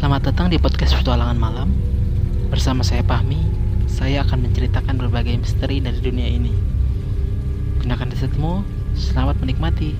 Selamat datang di podcast Petualangan Malam. Bersama saya Pahmi, saya akan menceritakan berbagai misteri dari dunia ini. Gunakan headsetmu, selamat menikmati.